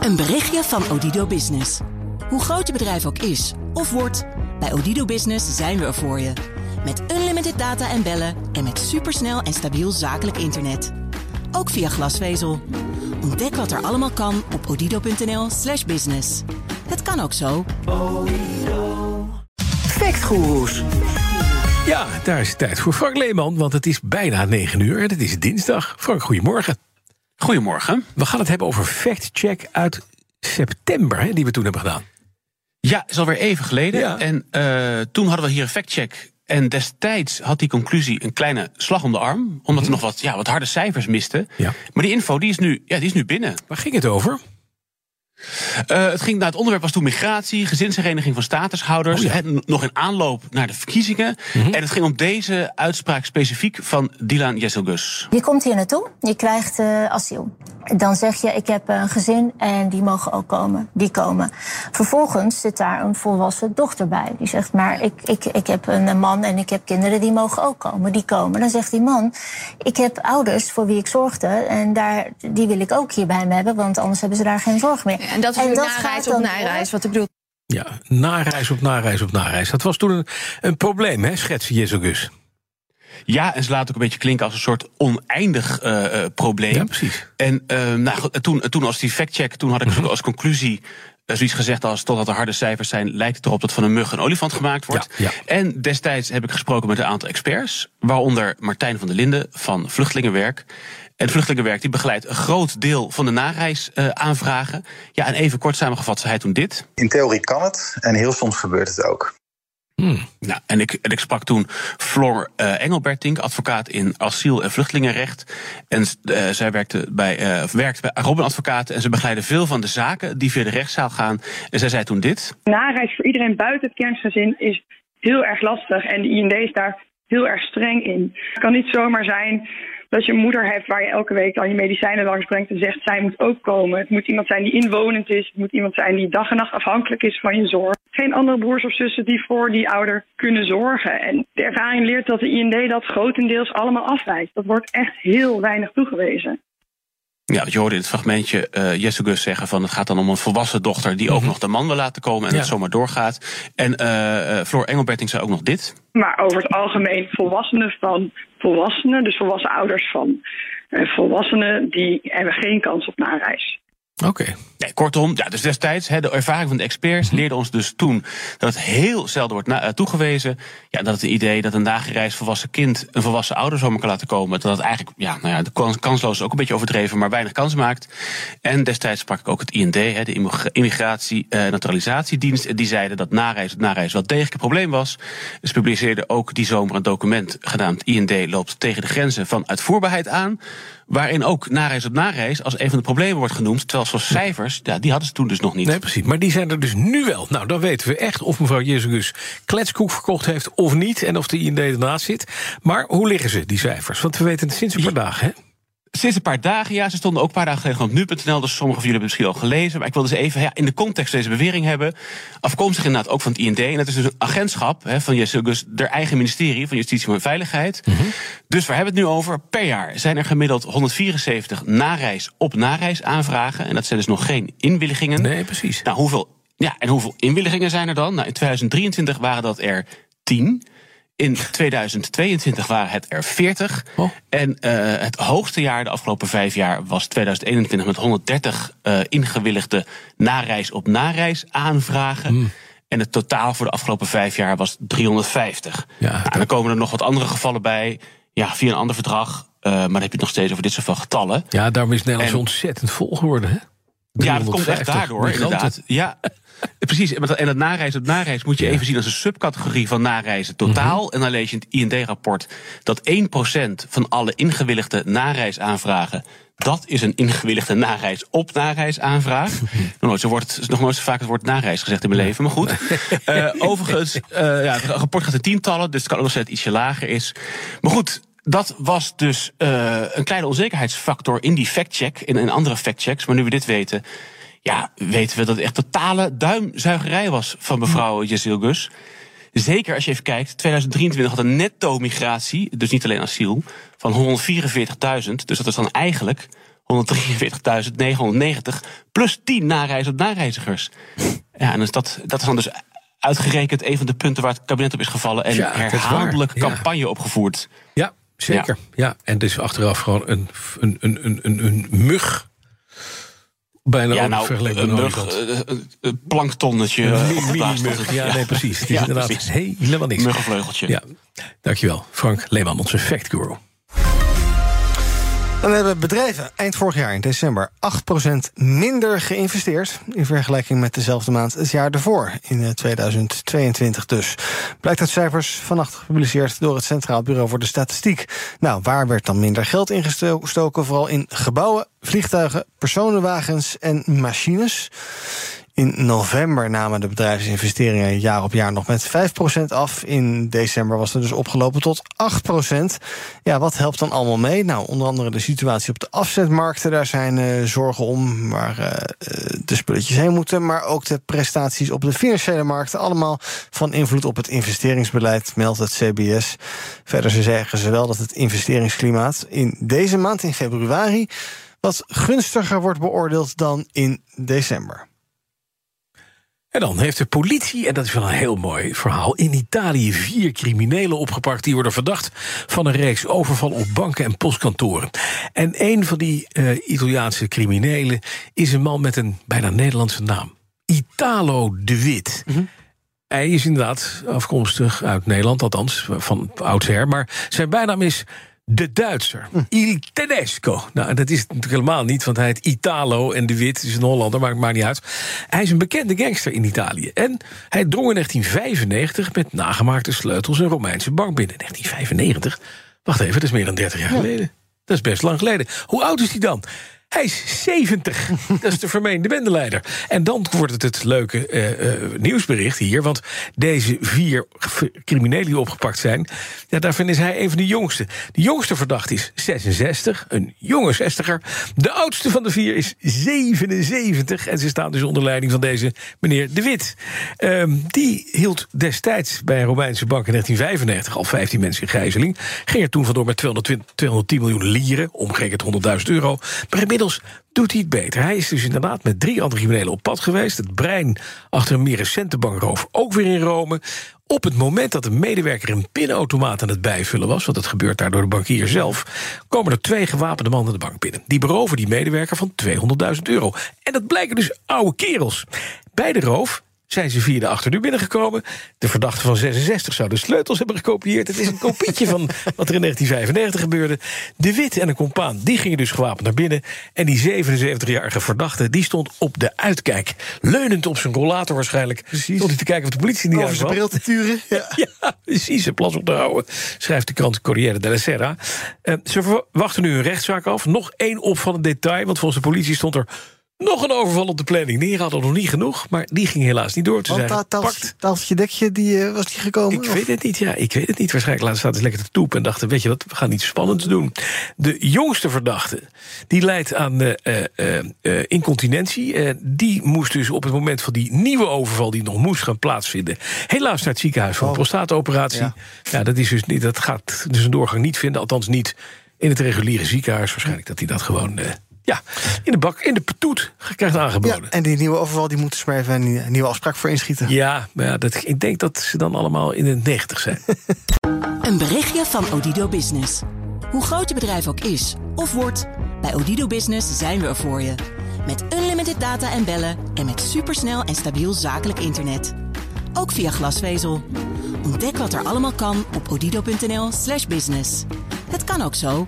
Een berichtje van Odido Business. Hoe groot je bedrijf ook is of wordt, bij Odido Business zijn we er voor je. Met unlimited data en bellen en met supersnel en stabiel zakelijk internet. Ook via glasvezel. Ontdek wat er allemaal kan op odido.nl/slash business. Het kan ook zo. Factgoeroes. Ja, daar is het tijd voor Frank Leeman, want het is bijna 9 uur en het is dinsdag. Frank, goedemorgen. Goedemorgen. We gaan het hebben over fact-check uit september, hè, die we toen hebben gedaan. Ja, is alweer even geleden. Ja. En uh, toen hadden we hier een factcheck. En destijds had die conclusie een kleine slag om de arm. Omdat we nog wat, ja, wat harde cijfers misten. Ja. Maar die info die is, nu, ja, die is nu binnen. Waar ging het over? Uh, het, ging, nou, het onderwerp was toen migratie, gezinshereniging van statushouders. Oh ja. nog in aanloop naar de verkiezingen. En het ging om deze uitspraak specifiek van Dylan Jesselgus. Je komt hier naartoe, je krijgt eh, asiel. Dan zeg je, ik heb een gezin en die mogen ook komen. Die komen. Vervolgens zit daar een volwassen dochter bij. Die zegt, maar ik, ik, ik heb een man en ik heb kinderen, die mogen ook komen. Die komen. Dan zegt die man, ik heb ouders voor wie ik zorgde... en daar, die wil ik ook hier bij me hebben, want anders hebben ze daar geen zorg meer. En dat is gaat nareis dan op nareis, wat ik bedoel. Ja, nareis op nareis op nareis. Dat was toen een, een probleem, hè, schetste Jezus. Ja, en ze laat ook een beetje klinken als een soort oneindig uh, probleem. Ja, precies. En uh, nou, toen, toen als die factcheck, toen had ik mm-hmm. als conclusie uh, zoiets gezegd als totdat er harde cijfers zijn, lijkt het erop dat van een mug een olifant gemaakt wordt. Ja, ja. En destijds heb ik gesproken met een aantal experts, waaronder Martijn van der Linden van Vluchtelingenwerk. En Vluchtelingenwerk die begeleidt een groot deel van de nareisaanvragen. ja, en even kort samengevat zei hij toen dit. In theorie kan het en heel soms gebeurt het ook. Hmm. Nou, en, ik, en ik sprak toen Floor uh, Engelbertink, advocaat in asiel- en vluchtelingenrecht. En uh, zij werkte bij, uh, werkt bij Robin Advocaten en ze begeleiden veel van de zaken die via de rechtszaal gaan. En zij zei toen dit. Nareis voor iedereen buiten het kerngezin is heel erg lastig en de IND is daar heel erg streng in. Het kan niet zomaar zijn dat je een moeder hebt waar je elke week al je medicijnen langs brengt en zegt zij moet ook komen. Het moet iemand zijn die inwonend is. Het moet iemand zijn die dag en nacht afhankelijk is van je zorg. Geen andere broers of zussen die voor die ouder kunnen zorgen. En de ervaring leert dat de IND dat grotendeels allemaal afwijst. Dat wordt echt heel weinig toegewezen. Ja, je hoorde in het fragmentje uh, Jesse Gus zeggen van het gaat dan om een volwassen dochter die ook nog de man wil laten komen en Ja. het zomaar doorgaat. En uh, uh, Floor Engelberting zei ook nog dit. Maar over het algemeen volwassenen van volwassenen, dus volwassen ouders van volwassenen, die hebben geen kans op nareis. Oké. Nee, kortom, ja, dus destijds, hè, de ervaring van de experts leerde ons dus toen dat het heel zelden wordt na, uh, toegewezen. Ja, dat het idee dat een nagereisd volwassen kind een volwassen ouder zomaar kan laten komen, dat het eigenlijk, ja, nou ja, de kans, kansloos is ook een beetje overdreven, maar weinig kans maakt. En destijds sprak ik ook het IND, hè, de Immigratie- en uh, Naturalisatiedienst, die zeiden dat nareis, nareis wel degelijk een probleem was. Ze publiceerden ook die zomer een document genaamd IND loopt tegen de grenzen van uitvoerbaarheid aan. Waarin ook nareis op nareis als een van de problemen wordt genoemd. Terwijl zoals cijfers, ja, die hadden ze toen dus nog niet. Nee, precies. Maar die zijn er dus nu wel. Nou, dan weten we echt of mevrouw Jezus kletskoek verkocht heeft of niet. En of de IND ernaast zit. Maar hoe liggen ze, die cijfers? Want we weten het sinds een paar dagen, hè? Sinds een paar dagen, ja. Ze stonden ook een paar dagen geleden op nu.nl. Dus sommigen van jullie hebben het misschien al gelezen. Maar ik wilde ze even ja, in de context deze bewering hebben. Afkomstig inderdaad ook van het IND. En dat is dus een agentschap hè, van Jezus, der eigen ministerie van Justitie en Veiligheid. Mhm. Dus waar hebben we het nu over? Per jaar zijn er gemiddeld 174 nareis op nareis aanvragen. En dat zijn dus nog geen inwilligingen. Nee, precies. Nou, hoeveel, ja, en hoeveel inwilligingen zijn er dan? Nou, in 2023 waren dat er 10. In 2022 waren het er 40. Oh. En uh, het hoogste jaar de afgelopen vijf jaar was 2021 met 130 uh, ingewilligde nareis op nareis aanvragen. Mm. En het totaal voor de afgelopen vijf jaar was 350. Ja, nou, dan komen er nog wat andere gevallen bij. Ja, via een ander verdrag. Uh, maar dan heb je het nog steeds over dit soort van getallen. Ja, daarom is Nederland En- ontzettend vol geworden, hè? Ja, dat komt echt 350 daardoor, inderdaad. Ja, precies. En dat- En nareis op nareis moet je even zien als een subcategorie van nareizen totaal. Mhm. En dan lees je in het IND-rapport dat 1% van alle ingewilligde nareisaanvragen. Dat is een ingewilligde nareis op nareisaanvraag. nog, nooit nog nooit zo vaak het woord nareis gezegd in mijn leven, maar goed. Eh, overigens, eh, ja, het rapport gaat in tientallen, dus het kan ook nog het ietsje lager is. Maar goed, dat was dus uh, een kleine onzekerheidsfactor in die factcheck, in, in andere factchecks. Maar nu we dit weten, ja, weten we dat het echt totale duimzuigerij was van mevrouw Jezil Gus. Zeker als je even kijkt, 2023 had een netto migratie, dus niet alleen asiel, van 144.000. Dus dat is dan eigenlijk plus 10 nareizend nareizigers. Ja, en dus dat, dat is dan dus uitgerekend een van de punten waar het kabinet op is gevallen en Ja, is herhaaldelijk Ja. campagne opgevoerd. Ja, zeker. Ja. en dus achteraf gewoon een, een, een, een, een mug. Bijna ja, nou, vergeleken een mug, olifant. eh, een- planktonnetje. Een eh. Ja, nee, precies. Het is Ja, inderdaad precies. helemaal niks. Muggenvleugeltje. Ja, dankjewel. Frank Leeman, onze fact guru. Dan hebben bedrijven eind vorig jaar in december 8% minder geïnvesteerd. in vergelijking met dezelfde maand het jaar ervoor, in eh, 2022 dus. Blijkt uit cijfers vannacht gepubliceerd door het Centraal Bureau voor de Statistiek. Nou, waar werd dan minder geld ingestoken? Vooral in gebouwen, vliegtuigen, personenwagens en machines. In november namen de bedrijfsinvesteringen jaar op jaar nog met 5% af. In december was het dus opgelopen tot 8%. Ja, wat helpt dan allemaal mee? Nou, onder andere de situatie op de afzetmarkten. Daar zijn eh, zorgen om waar eh, eh, de spulletjes heen moeten. Maar ook de prestaties op de financiële markten. Allemaal van invloed op het investeringsbeleid, meldt het CBS. Verder zeggen ze wel dat het investeringsklimaat in deze maand, in februari, wat gunstiger wordt beoordeeld dan in december. En dan heeft de politie, en dat is wel een heel mooi verhaal, in Italië vier criminelen opgepakt. Die worden verdacht van een reeks overval op banken en postkantoren. En een van die eh, Italiaanse criminelen is een man met een bijna Nederlandse naam: Italo de Wit. Hij is inderdaad afkomstig uit Nederland, althans van oudsher. Maar zijn bijnaam is de Duitser. Il Tedesco. Nou, dat is natuurlijk helemaal niet, want hij heet Italo en de Wit is een Hollander, maar het maakt niet uit. Hij is een bekende gangster in Italië. En hij drong in 1995 met nagemaakte sleutels een Romeinse bank binnen. 1995? Wacht even, dat is meer dan 30 jaar geleden. Dat is best lang geleden. Hoe oud is hij dan? Hij is 70. Dat is de vermeende bendeleider. En dan wordt het het leuke eh, eh, nieuwsbericht hier. Want deze vier criminelen die opgepakt zijn... Ja, daarvan is hij een van de jongste. De jongste verdachte is 66, een jonge 60er. De oudste van de vier is 77. En ze staan dus onder leiding van deze meneer De Wit. Ehm, die hield destijds bij een Romeinse bank in 1995 al 15 mensen in gijzeling. Ging er toen vandoor met 220, 210 miljoen lieren, omgerekend 100.000 euro. Maar doet hij het beter. Hij is dus inderdaad met drie andere criminelen op pad geweest. Het brein achter een meer recente bankroof ook weer in Rome. Op het moment dat de medewerker een pinautomaat aan het bijvullen was... want dat gebeurt daar door de bankier zelf... komen er twee gewapende mannen de bank binnen. Die beroven die medewerker van 200.000 euro. En dat blijken dus oude kerels. Bij de roof zijn ze via de achterdeur binnengekomen. De verdachte van 66 zou de sleutels hebben gekopieerd. Het is een kopietje van wat er in 1995 gebeurde. De Wit en een compaan, die gingen dus gewapend naar binnen. En die 77-jarige verdachte, die stond op de uitkijk. Leunend op zijn rollator waarschijnlijk. Precies. Stond hij te kijken of de politie niet Over zijn bril te turen. Ja. Ja, precies, een plas op te houden, schrijft de krant Corriere della Sera. Eh, ze verwachten nu een rechtszaak af. Nog één opvallend detail, want volgens de politie stond er nog een overval op de planning. Die hadden nog niet genoeg, maar die ging helaas niet door. Ze Want dat tafeltje dekje, die eh, was die gekomen? Ik weet het niet, ja, ik weet het niet. Waarschijnlijk laten zaten ze lekker te toepen en dachten... weet je wat, we gaan iets spannends doen. De jongste verdachte, die leidt aan eh, eh, incontinentie. Die moest dus op het moment van die nieuwe overval... die nog moest gaan plaatsvinden... helaas naar het ziekenhuis voor een Oh. prostaatoperatie. Ja. Ja. dat, is dus niet, dat gaat dus een doorgang niet vinden. Althans niet in het reguliere ziekenhuis. Waarschijnlijk dat hij dat gewoon... ja, in de bak, in de petoet krijgt Ja, aangeboden. en die nieuwe overval, die moeten ze maar even een nieuwe afspraak voor inschieten. Ja, maar ja, dat, ik denk dat ze dan allemaal in de 90 zijn. Een berichtje van Odido Business. Hoe groot je bedrijf ook is of wordt, bij Odido Business zijn we er voor je. Met unlimited data en bellen en met supersnel en stabiel zakelijk internet. Ook via glasvezel. Ontdek wat er allemaal kan op odido.nl/slash business. Het kan ook zo.